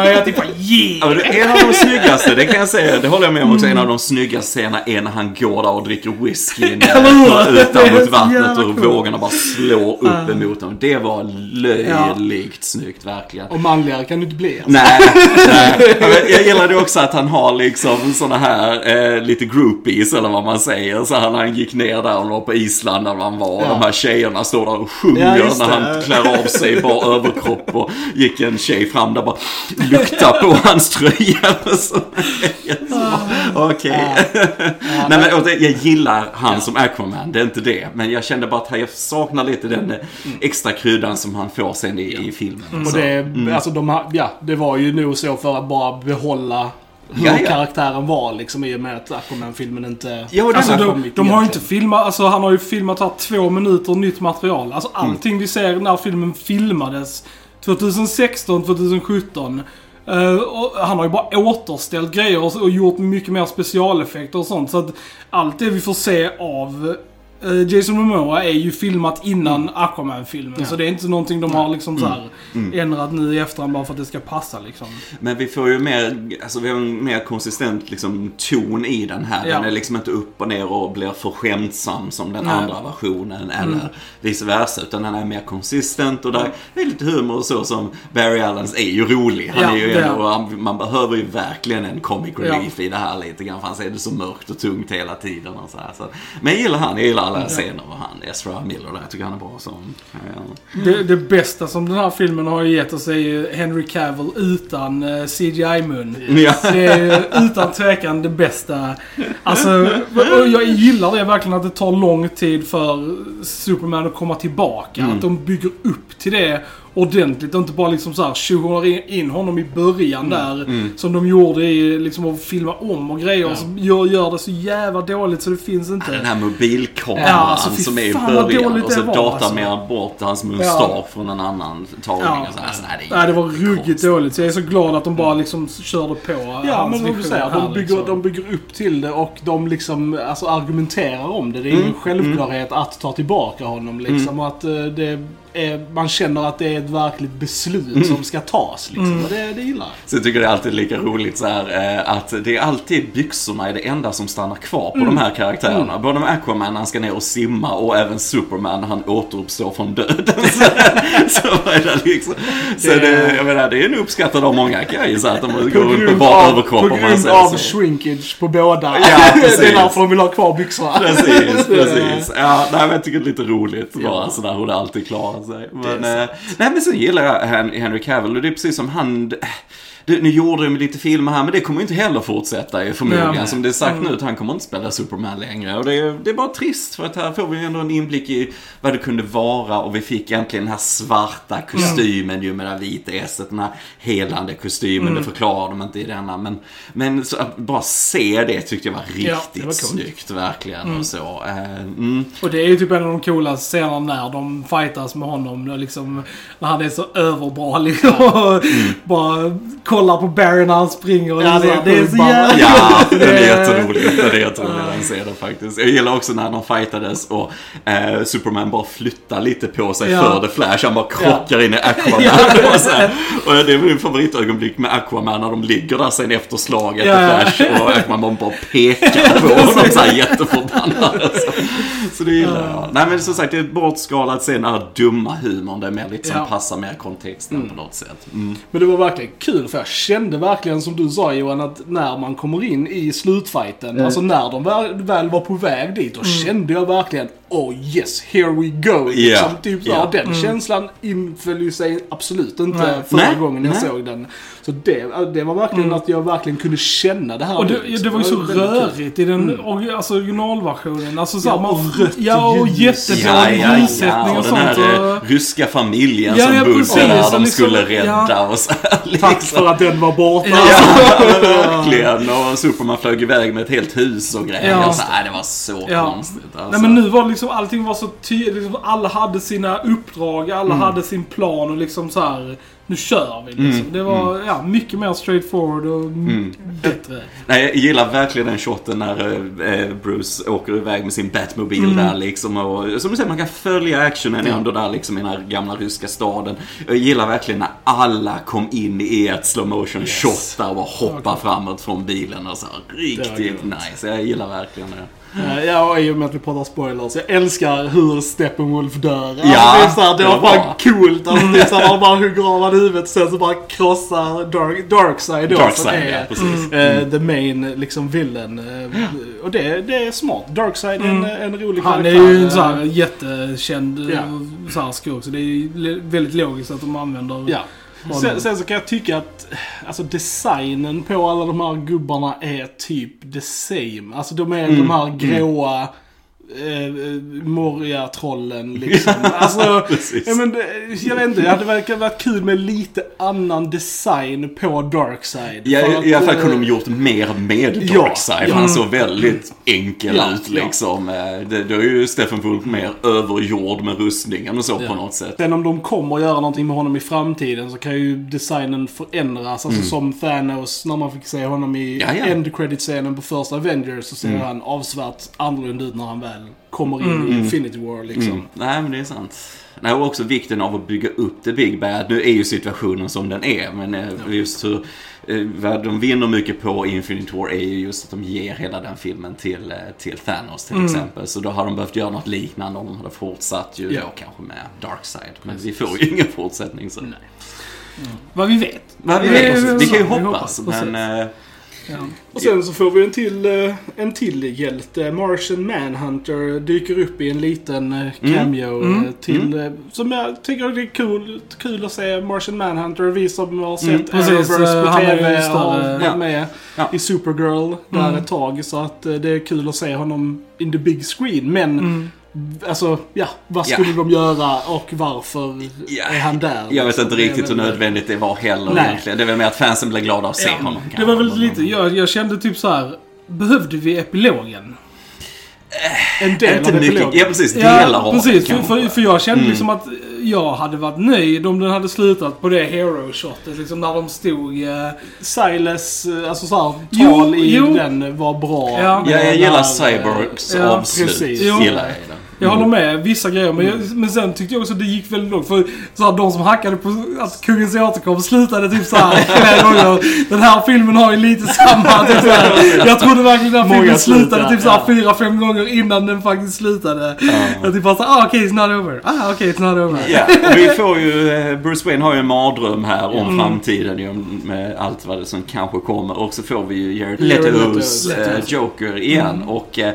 jag typ bara yeah! Ja, en av de snyggaste, det kan jag säga. Det håller jag med om också. En av de snyggaste scenerna är när han går där och dricker whisky Eller hur? ut Det är där mot vattnet och vågorna bara slår upp emot honom. Det var löjligt snyggt, verkligen. Och manligare kan du inte bli. Alltså. Nej, nej. Ja, Jag gillade också att han har liksom såna här eh, lite groupies eller vad man säger. Så han, han gick ner där och var på Island där han var. Ja. de här tjejerna står där och sjunger Ja, när han klär av sig bara överkropp. Och gick en tjej fram där och bara luktar på hans tröja. Så, så, Okej. Nej men och det- jag gillar han som Aquaman, det är inte det. Men jag kände bara att jag saknar lite den eh, extra kryddan som han får sen i, i filmen. Och Så, det, mm. alltså de ja, det var ju nog så för att bara behålla hur Ja, ja. karaktären var liksom i och med att Aquaman-filmen inte... Ja, Alltså de, de har ju inte filmat, alltså han har ju filmat här två minuter nytt material. Alltså allting vi ser när filmen filmades 2016, 2017. eh, och han har ju bara återställt grejer och, och gjort mycket mer specialeffekter och sånt. Så att allt det vi får se av Jason Momoa är ju filmat innan Aquaman-filmen. Så det är inte någonting de har liksom så här ändrat nu i efterhand bara för att det ska passa liksom. Men vi får ju mer, alltså vi har en mer konsistent liksom, ton i den här. Den Ja. är liksom inte upp och ner och blir för skämtsam som den Nej. andra versionen. Eller vice versa. Utan den är mer konsistent och där är lite humor och så som Barry Allens är ju rolig. Han Ja, är ju är ändå, han- man behöver ju verkligen en comic relief i det här lite grann. För han ser det så mörkt och tungt hela tiden och så här. Så. Men jag gillar han, jag gillar alla scener med han. Ezra Miller där, jag tycker han är bra som... Det, det bästa som den här filmen har gett oss är ju Henry Cavill utan eh, CGI-mun. Ja. Det är utan tvekan det bästa. Alltså, jag gillar det verkligen att det tar lång tid för Superman att komma tillbaka. Mm. Att de bygger upp till det ordentligt och inte bara liksom så här tjoar in- honom i början där. Som de gjorde i liksom att filma om och grejer. Och så gör, gör det så jävla dåligt så det finns inte. Den här mobilkameran Ja, alltså, som är i vad början och så det datar alltså. bort hans mustasch från en annan tagning. Ja. och så här. Så, nej, är Nej, det var ruggigt konstigt. dåligt. Så jag är så glad att de bara liksom körde på Ja, men som du säger, de bygger, liksom. de bygger upp till det och de liksom alltså, argumenterar om det. Det är ingen självklarhet att ta tillbaka honom liksom. Och att eh, det man känner att det är ett verkligt beslut som ska tas liksom. Och det, det gillar jag. Så jag tycker det är alltid lika roligt så här, eh, att det är alltid byxorna är det enda som stannar kvar på de här karaktärerna. Både med Aquaman när han ska ner och simma och även Superman när han återuppstår från döden. så, så är det liksom. Så Det- det, jag menar, det är nog uppskattat av många kan jag gissa, att de går runt grund bara överkropp på om man grund av shrinkage på båda. Ja, det är därför de vill ha kvar byxorna. Precis, precis. Ja, nej, men jag tycker det är lite roligt bara Ja. sådär hur det alltid klarar sig. Men, eh, nej, men sen gillar jag Hen- Henry Cavill och det är precis som han... Det, nu gjorde de lite filmer här, men det kommer inte heller fortsätta förmodligen. Nej. Som det är sagt nu, att han kommer inte spela Superman längre. Och det är, det är bara trist, för att här får vi ändå en inblick i vad det kunde vara. Och vi fick äntligen den här svarta kostymen ju med det vita esset. Den här helande kostymen, det förklarar de inte i denna. Men, men så att bara se det tyckte jag var riktigt Ja, var snyggt, verkligen. Och så. Eh, mm. Och det är ju typ en av de coola scenerna när de fightas med honom. Liksom, när han är så överbra liksom. Och bara kollar på Barry när han springer. Och Ja, det är här, det är så jävla Ja, den är Det- jätterolig. Den är jätterolig den scenen faktiskt. Jag gillar också när de fightades och eh, Superman bara flyttar lite på sig Ja. för The Flash. Han bara krockar in i Aquaman. och, så här. och det är min favoritögonblick med Aquaman när de ligger där sen efter slaget. Ja. The Flash och Aquaman bara pekar på honom så här jätteförbannad. Så, så det gillar jag. Nej men som sagt, det är bortskalat sen den här dumma humorn. Det är mer lite som Ja. passar mer kontexten på något sätt. Mm. Men det var verkligen kul för jag kände verkligen som du sa Johan att när man kommer in i slutfighten, alltså när de väl, var på väg dit, då kände jag verkligen oh yes, here we go. Liksom, Ja, typ så, ja. Den känslan inföll ju sig absolut inte Nej. förra Nej, gången jag nej. såg den. Så det, det var verkligen att jag verkligen kunde känna det här. Och det, det var ju så rörigt i den or- alltså originalversionen. Alltså så här, Ja, man, och rött ja, och jättedålig Ja, ja, ja. och Och den sånt. här och- eh, ryska familjen Ja, som ja, bodde där och de liksom- skulle rädda ja. och så här, liksom. Tack för att den var borta. Ja, verkligen. Och Superman flög iväg med ett helt hus och grejer. Ja. Så, nej, det var så Ja. konstigt. Alltså. Nej men nu var det liksom, allting var så tydligt. Liksom, alla hade sina uppdrag, alla Mm. hade sin plan och liksom så här. Nu kör vi liksom. Mm, Det var ja, mycket mer straightforward och Mm. bättre. Nej, jag gillar verkligen den shoten när eh, Bruce åker iväg med sin Batmobil Mm. där liksom. Och, som du säger, man kan följa actionen ändå där liksom i den här gamla ryska staden. Jag gillar verkligen när alla kom in i ett slow motion shot där och bara hoppar framåt från bilen och så. här. Riktigt nice. Jag gillar verkligen det. Eh, Ja, och i och med att vi pratar spoilers. Jag älskar hur Steppenwolf dör. Alltså, Ja, det, är så här, det det var var fan bra. coolt. Alltså, det är bara hugger av han huvudet sen så bara krossar Dark, Darkseid då. som Darkseid, är, ja, precis. eh, the main liksom villain. Eh, Och det, det är smart. Darkseid är en, en rolig Han är karaktär. ju en sån här jättekänd här skurk. Så det är väldigt logiskt att de använder Ja. Sen, sen så kan jag tycka att alltså designen på alla de här gubbarna är typ the same. Alltså de är Mm. de här gråa eh, Moria-trollen liksom. Alltså, ja, men, det- jag vet inte, det hade verkligen varit kul med lite annan design på Darkseid. Ja, i, att, I alla fall eh, kunde de gjort mer med ja, Darkseid. ja. Han såg väldigt enkel Ja, ut liksom. Eh, Det, det är ju Stephen Wolf mer överjord med rustningen och så på något sätt. Sen om de kommer att göra någonting med honom i framtiden så kan ju designen förändras. Alltså som Thanos, när man fick se honom i Mm. Ja, ja. end credit-scenen på första Avengers så ser Mm. han avsevärt annorlunda ut när han väl kommer in i Infinity War liksom. Mm. Nej, men det är sant. Nej, och också vikten av att bygga upp The Big Bad. Nu är ju situationen som den är, men eh, just hur eh, vad de vinner mycket på i Infinity War är ju just att de ger hela den filmen till, eh, till Thanos till Mm. exempel. Så då har de behövt göra något liknande om de hade fortsatt ju Ja. då kanske med Darkseid. Men vi får ju ingen fortsättning så. Vad vi vet. Vad vi, Det vet, väl vi kan ju. Vi hoppas, hoppas, men... Ja. Och sen så får vi en till, eh, en till hjälte. Martian Manhunter dyker upp i en liten eh, cameo Mm. eh, till... eh, Som jag tycker det är kul, kul att se Martian Manhunter. Vi som har sett Mm, Arrowverse på han är ju TV har varit Ja. med Ja. i Supergirl där Mm. ett tag. Så att det är kul att se honom in the big screen. Men Mm. Alltså, ja. Vad Ja. skulle de göra och varför Ja. är han där? Jag vet inte riktigt hur nödvändigt det var heller Nej. egentligen. Det väl mer att fansen blir glada att se Ja, honom. Det var väl lite, jag, jag kände typ så här. Behövde vi epilogen? En del Inte av mycket. epilogen. Ja, precis. Delar av precis. det För, för, för jag kände Mm. liksom att jag hade varit nöjd om den hade slutat på det hero-shotet. Liksom när de stod... Eh, Silas, eh, alltså såhär, Jo, tal i jo. den var bra. Ja. Ja, jag Den gillar Cyborgs Ja, avslut. precis. Jo. Gillar jag det. Jag håller med vissa grejer, men, jag, men sen tyckte jag också att det gick väldigt långt. För så här, de som hackade på att Kungens återkomst slutade typ såhär flera gånger. Den här filmen har ju lite samma. Typ, så här. Jag trodde verkligen den här filmen slutade typ såhär ja. fyra, fem gånger innan den faktiskt slutade. Jag typ bara såhär, ah okej, it's not over. Ah okej, it's not over. Ja, och vi får ju, eh, Bruce Wayne har ju en mardröm här om Mm. framtiden ju, med allt vad det som kanske kommer. Och så får vi ju Jared Letos Leto. eh, Joker igen. Mm. Och eh,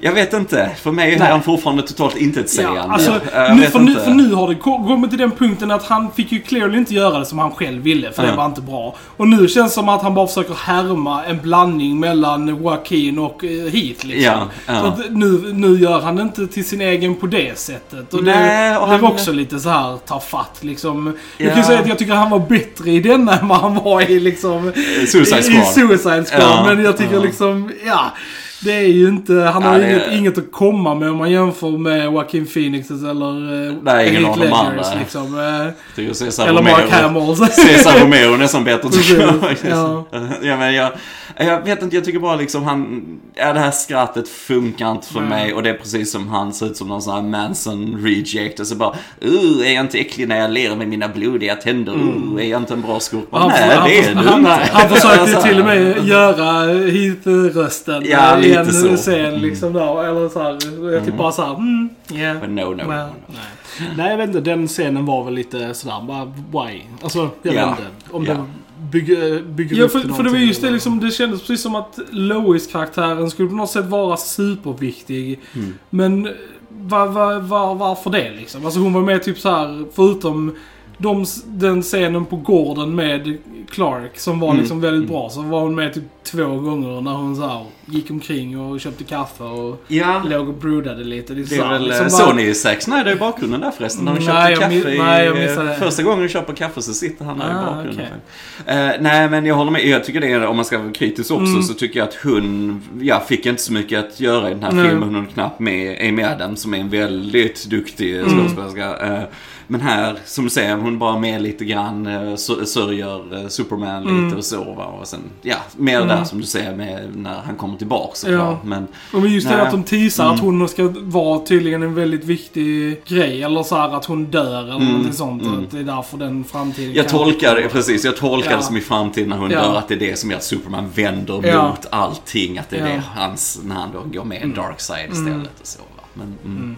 jag vet inte, för mig är han fortfarande totalt intetsägande. Ja, alltså, nu, för, nu, för nu har det ko- kommit till den punkten att han fick ju clearly inte göra det som han själv ville, för det Ja. var inte bra. Och nu känns det som att han bara försöker härma en blandning mellan Joaquin och eh, Heath liksom. Ja, ja. Så att nu, nu gör han det inte till sin egen på det sättet. Och Nej, det och blev han- också lite så här ta fatt liksom. Jag Ja. kan ju säga att jag tycker han var bättre i denna än vad han var i liksom... Suicide i, Squad. I Suicide Squad. Men jag tycker liksom, ja. Det är ju inte, han har ju det- inget, inget att komma med om man jämför med Joaquin Phoenixes eller eh, Nej, ingen de Ledgers, liksom. Eh, eller Mark Hamill. Cesar Romero nästan bättre tycker jag. Ja. ja, men jag. Jag vet inte, jag tycker bara liksom han... Ja, det här skrattet funkar inte för Nej. mig och det är precis som han ser ut som någon sån här Manson reject. Och så bara, uh, är jag inte äcklig när jag ler med mina blodiga tänder? Uh, är jag inte en bra skurk? Han, Nej, han, det är han, du han, inte. han försökte Alltså, till och med göra Heath-rösten Ja, i lite en så. scen liksom där. Eller så här, jag typ bara såhär, mm, yeah. Men no, no, well, no. nej. Nej, jag vet inte. Den scenen var väl lite sådär, bara why? Alltså, jag Ja. vet inte. Om Ja. det bygger, bygger Ja, upp för, till för det var just det liksom, det kändes precis som att Lois-karaktären skulle på något sätt vara superviktig. Mm. Men var, var, var, varför det liksom? Alltså hon var med typ så här förutom de, den scenen på gården med Clark som var Mm. liksom väldigt bra. Så var hon med typ två gånger när hon så här gick omkring och köpte kaffe och Ja, låg och broodade lite. Det är, det är väl liksom liksom bara- Sony Zack Snyder i bakgrunden där förresten. När köpte Nej, jag kaffe i... nej, jag missade det. Första gången du köper kaffe så sitter han där i Ah, bakgrunden. okej. Eh, nej, men jag håller med. Jag tycker det är, om man ska vara kritisk också, Mm. så tycker jag att hon, ja, fick inte så mycket att göra i den här Nej. filmen. Hon är knappt med Amy Adams som är en väldigt duktig Mm. skådespelerska. Eh, men här, som du säger, hon bara med lite grann, eh, sör- sörjer eh, Superman lite Mm. och så. Va? Och sen, ja, mer där som du säger med när han kommer tillbaka såklart. Ja. Men Och just det Nej. att de teasar Mm. att hon ska vara tydligen en väldigt viktig grej. Eller så här att hon dör eller Mm. någonting sånt. Mm. Att det är därför den framtiden Jag tolkar det, precis. Jag tolkar Ja. det som i framtiden när hon Ja. dör, att det är det som gör att Superman vänder Ja. mot allting. Att det är det hans, när han då går med Mm. Darkseid Mm. istället och så va. Men, mm. Mm.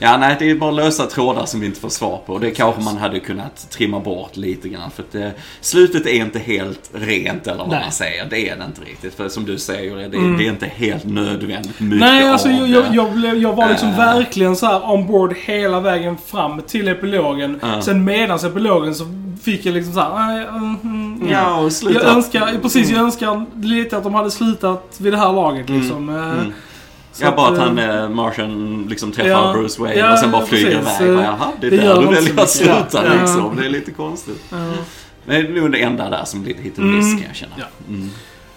Ja, nej, det är bara lösa trådar som vi inte får svar på. Det kanske man hade kunnat trimma bort lite grann. För att det, slutet är inte helt rent, eller vad Nej. man säger. Det är det inte riktigt. För som du säger, det, Mm. det är inte helt nödvändigt mycket Nej, alltså av jag, jag, jag, var liksom Äh. verkligen så här on board hela vägen fram till epilogen. Ja. Sen medans epilogen så fick jag liksom så här, nej, mm, mm, Ja, och Jag önskar, precis, jag önskar lite att de hade slutat vid det här laget Mm, liksom. Eh, mm. Så Ja, bara att han, eh, Martian, liksom träffar Ja. Bruce Wayne Ja, och sen bara flyger precis. iväg. Eh, Jaha, det är det där du väljer att sluta liksom. Det är lite konstigt. Det är nog det enda där som blir hit and miss Mm. kan jag känna. Mm.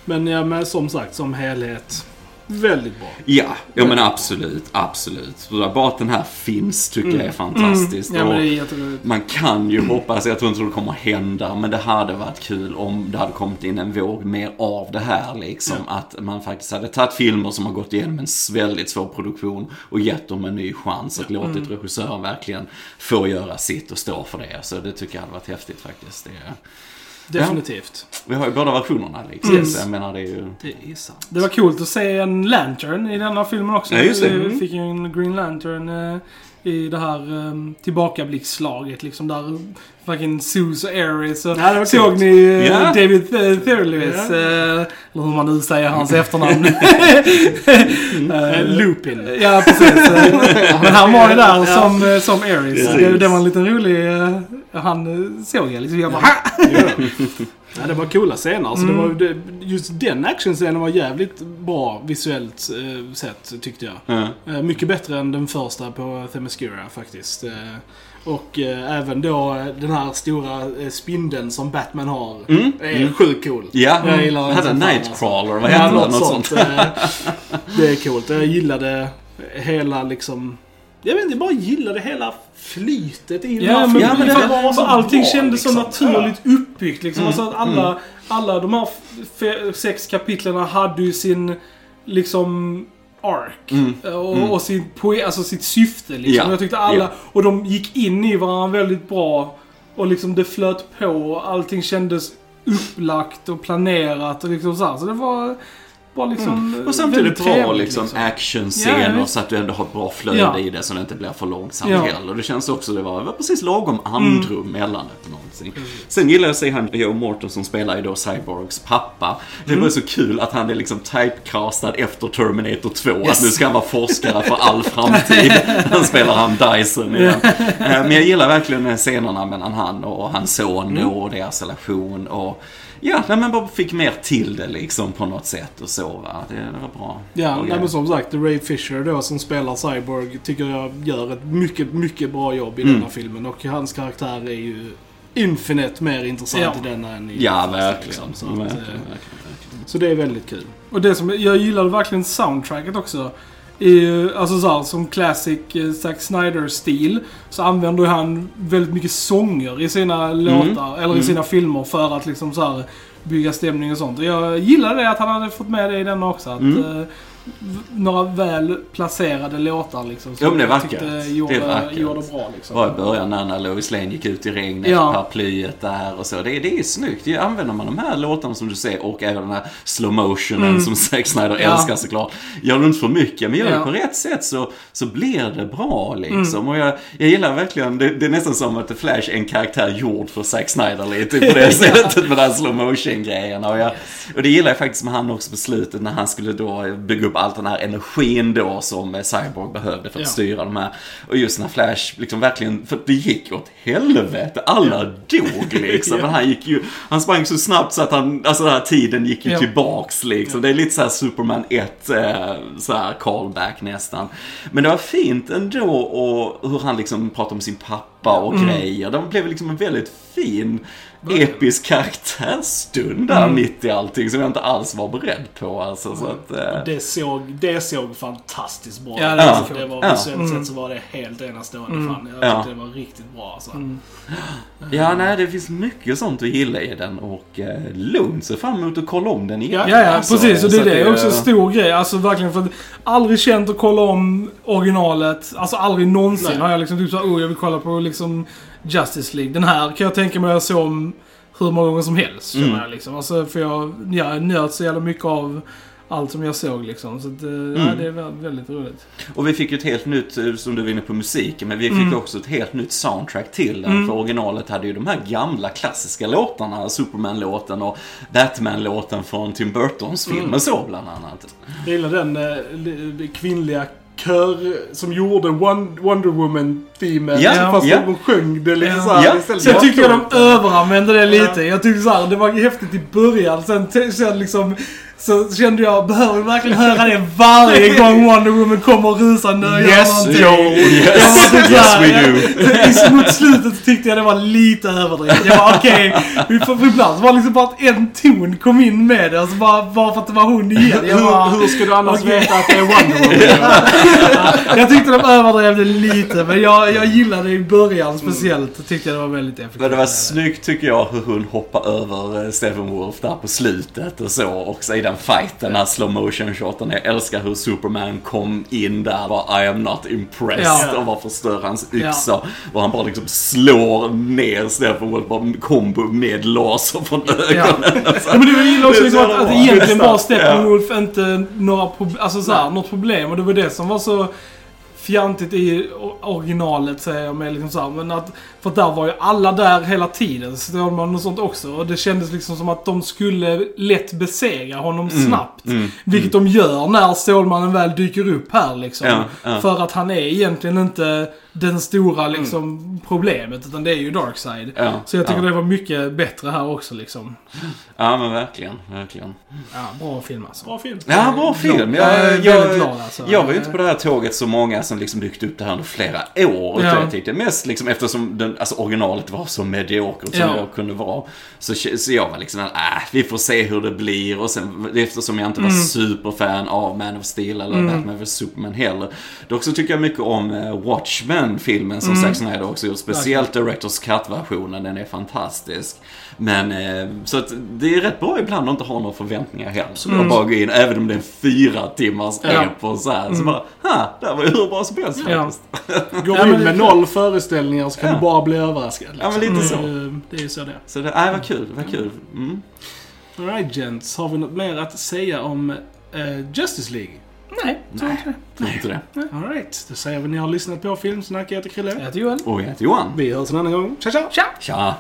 Men ja, men som sagt, som helhet. Väldigt bra. Ja, ja men absolut, absolut. Så Bara att den här finns tycker jag är fantastiskt. Mm. Ja, men det är jätteroligt. man kan ju hoppas, jag tror inte det kommer hända, men det hade varit kul om det hade kommit in en våg mer av det här liksom. Att man faktiskt hade tagit filmer som har gått igenom en väldigt svår produktion och gett dem en ny chans och låtit Mm. regissören verkligen få göra sitt och stå för det. Så det tycker jag hade varit häftigt faktiskt. Det, Definitivt. vi har ju båda versionerna liksom. Yes. Så jag menar det är ju... Det är sant. Det var coolt att se en Lantern i denna filmen också. Ja, just det. Vi Mm. fick ju en Green Lantern eh, i det här um, tillbakablicksslaget liksom där fucking Zeus och Ares. Och Ja, det var såg coolt. ni eh, Ja. David Th- Thurlewis, Ja. eh, eller hur man nu säger hans efternamn. Eh, Lupin. Ja, precis. Men han var ju där som, som Ares. Precis. Det, det var en liten rolig... Han eh, såg jag liksom. Jag bara! Ja. ja, det var coola scener. Alltså, Mm. det var, det, just den actionscenen var jävligt bra visuellt eh, sett, tyckte jag. Ja. Eh, mycket bättre än den första på Themyscira faktiskt. Eh, och eh, även då den här stora eh, spindeln som Batman har. Mm, Är mm. sjukt cool. Ja, Jag gillar den hade som fan, Nightcrawler, vad Ja, heter det? något, Något sånt. sånt. Det är coolt. Jag gillade hela liksom... Jag vet inte, jag bara gillade hela flytet i den Ja, här men, det För för allting bra, kändes liksom. så naturligt uppbyggt liksom. Mm, Alltså att alla, alla de här sex kapitlerna hade ju sin, liksom, ark. Mm, Och, mm. och sin poe- alltså sitt syfte liksom. Ja, Jag tyckte alla, ja. och de gick in i varandra väldigt bra. Och liksom det flöt på och allting kändes upplagt och planerat och liksom så här. Så det var bara liksom Mm. Och samtidigt väldigt bra trevligt, liksom, Ja, actionscener visst. så att du ändå har ett bra flöde Ja. i det så det inte blir för långsamt Ja. heller. Det känns också, det var, det var precis lagom andrum mellan det på någonting. Sen gillar jag att se han Joe Morton som spelar ju då Cyborgs pappa. Det Mm. var så kul att han är liksom typecastad efter Terminator 2. Att Yes. nu ska han vara forskare för all framtid. Han spelar han Dyson igen. Eh, Men jag gillar verkligen här scenerna mellan han och hans son Mm. och deras relation. Och Ja, nej, men bara fick mer till det liksom på något sätt och så va. Det, det var bra. Ja, nej, men som sagt, Ray Fisher då som spelar Cyborg tycker jag gör ett mycket, mycket bra jobb i Mm. denna filmen. Och hans karaktär är ju infinite mer intressant Ja. i denna än i Ja, verkligen. liksom. Så, verkligen, att, verkligen, eh, verkligen. så det är väldigt kul. Och det som, jag gillade verkligen soundtracket också. I, alltså så här, som classic eh, Zack Snyder-stil så använder han väldigt mycket sånger i sina låtar, eller i Mm. sina filmer för att liksom så här bygga stämning och sånt. Och jag gillade det att han hade fått med det i den också. Att, Mm. Några väl placerade låtar liksom. Ja, men det tyckte Det Gjorde, vackert. gjorde bra liksom. Bara i början när när Lois Lane gick ut i regnet, Ja. paraplyet där och så. Det, det är snyggt. Det använder man de här låtarna som du säger och även den här slow motionen Mm. som Zack Snyder Ja. älskar såklart. Gör du inte för mycket, men gör Ja. det på rätt sätt så, så blir det bra liksom. Mm. Och jag, jag gillar verkligen, det, det är nästan som att The Flash är en karaktär gjord för Zack Snyder lite på det sättet med den här slow motion grejerna. Och, jag, och det gillar jag faktiskt med han också på slutet när han skulle då bygga upp all den här energin då som eh, Cyborg behövde för att Ja. styra de här. Och just när Flash liksom verkligen, för det gick åt helvete. Alla dog liksom. Ja. Men han gick ju, han sprang så snabbt så att han, alltså den här tiden gick ju Ja. tillbaks liksom. Det är lite så här Superman 1, eh, så här callback nästan. Men det var fint ändå och hur han liksom pratade om sin pappa och Mm. grejer. Det blev liksom en väldigt fin episk karaktärsstund där mitt i allting som jag inte alls var beredd på alltså. Så att, eh, Det såg, det såg fantastiskt bra Ja, ut. det var Alltså, så det var Ja. visuellt Mm. sett så var det helt enastående fan. Jag Ja. tyckte det var riktigt bra alltså. Ja, nej, det finns mycket sånt att gilla i den och eh, lugnt ser fram emot att kolla om den igen. Ja, ja Alltså, precis. Och det så är det att också en stor grej. Alltså verkligen för att aldrig känt att kolla om originalet. Alltså aldrig någonsin Nej. har jag liksom typ såhär, oh jag vill kolla på liksom Justice League. Den här kan jag tänka mig att jag såg om hur många gånger som helst. Mm. Jag liksom. Alltså för jag, jag njöt så jävla mycket av allt som jag såg liksom. Så att, eh, ja, Mm. det är vä- väldigt roligt. Och vi fick ju ett helt nytt, eh, som du var inne på musiken, men vi fick Mm. också ett helt nytt soundtrack till den. Mm. För originalet hade ju de här gamla klassiska låtarna, Superman-låten och Batman-låten från Tim Burtons filmer Mm. så bland annat. Jag gillar den eh, li- kvinnliga kör som gjorde Won- Wonder Woman-teamet. Ja, fast ja. de sjöng det lite Ja. såhär Ja. istället. Sen tycker jag de överanvände det lite. Jag tyckte såhär, det var häftigt i början. Sen, sen liksom, så kände jag, behöver vi verkligen höra det varje gång Wonder Woman kommer och rusande och gör Yes, någonting? Joe. Yes, typ yes såhär, we do. I- Mot slutet tyckte jag det var lite överdrivet. Jag var okej, vi får för ibland så var liksom bara att en ton kom in med det. Alltså bara, bara för att det var hon igen. Jag, bara, Hur, hur ska du annars Okej. veta att det är Wonder Woman? jag tyckte de överdrev det lite, men jag, jag gillade det i början speciellt. Tyckte jag det var väldigt effektivt. Men det var snyggt tycker jag hur hon hoppar över eh, Stephen Wolf där på slutet och så. Också i den fighten, den här slow motion shoten. Jag älskar hur Superman kom in där och bara I am not impressed Ja. och bara förstör hans yxa. Och han bara liksom slår ner Stephen Wolf, bara kombo med laser från Ja. ögonen. Alltså. Ja, men det var ju också Det liksom att, att egentligen var. Steppenwolf inte några prob- alltså så här, något problem. Och det var det som var så fjantigt i originalet säger jag med liksom så här, men att För där var ju alla där hela tiden, Stålmannen och sånt också. Och det kändes liksom som att de skulle lätt besegra honom snabbt. mm, vilket de gör när Stålmannen väl dyker upp här liksom. Ja, ja. För att han är egentligen inte den stora liksom problemet, utan det är ju Darkseid. Ja, Så jag tycker ja. det var mycket bättre här också liksom. Ja, men verkligen, verkligen. Ja, bra film alltså. Bra film. Ja, bra film. Jag Jag, väldigt jag, glad alltså. jag var ju inte på det här tåget så många som liksom byggt upp det här under flera år. Ja. Jag tyckte mest liksom eftersom den, alltså originalet var så mediokert som Ja. jag kunde vara. Så, så jag var liksom, äh, vi får se hur det blir. Och sen eftersom jag inte var Mm. superfan av Man of Steel eller Batman vs Superman heller. Då också tycker jag mycket om eh, Watchmen-filmen som Mm. Zack Snyder också gjort. Speciellt Directors Cut-versionen, den är fantastisk. Men, eh, så att det är rätt bra ibland att inte ha några förväntningar heller. Så Mm. jag bara går in, även om det är en fyra timmars Ja. epos så här. Så bara, ha, det här var ju hur bra som helst Ja. faktiskt. Går Ja, du men in med noll föreställningar så kan Ja. du bara bli överraskad. liksom. Ja, men lite så. Det, det är ju så det är. Så det, nej, vad kul, vad kul. Mm. Alright gents, har vi något mer att säga om eh, Justice League? Nej, tror inte det. Nej, inte det. Alright, då säger vi att ni har lyssnat på Filmsnack. Jag heter Krille. Jag heter Joel. Och jag heter Johan. Vi hörs en annan gång. Tja tja! Tja! Tja!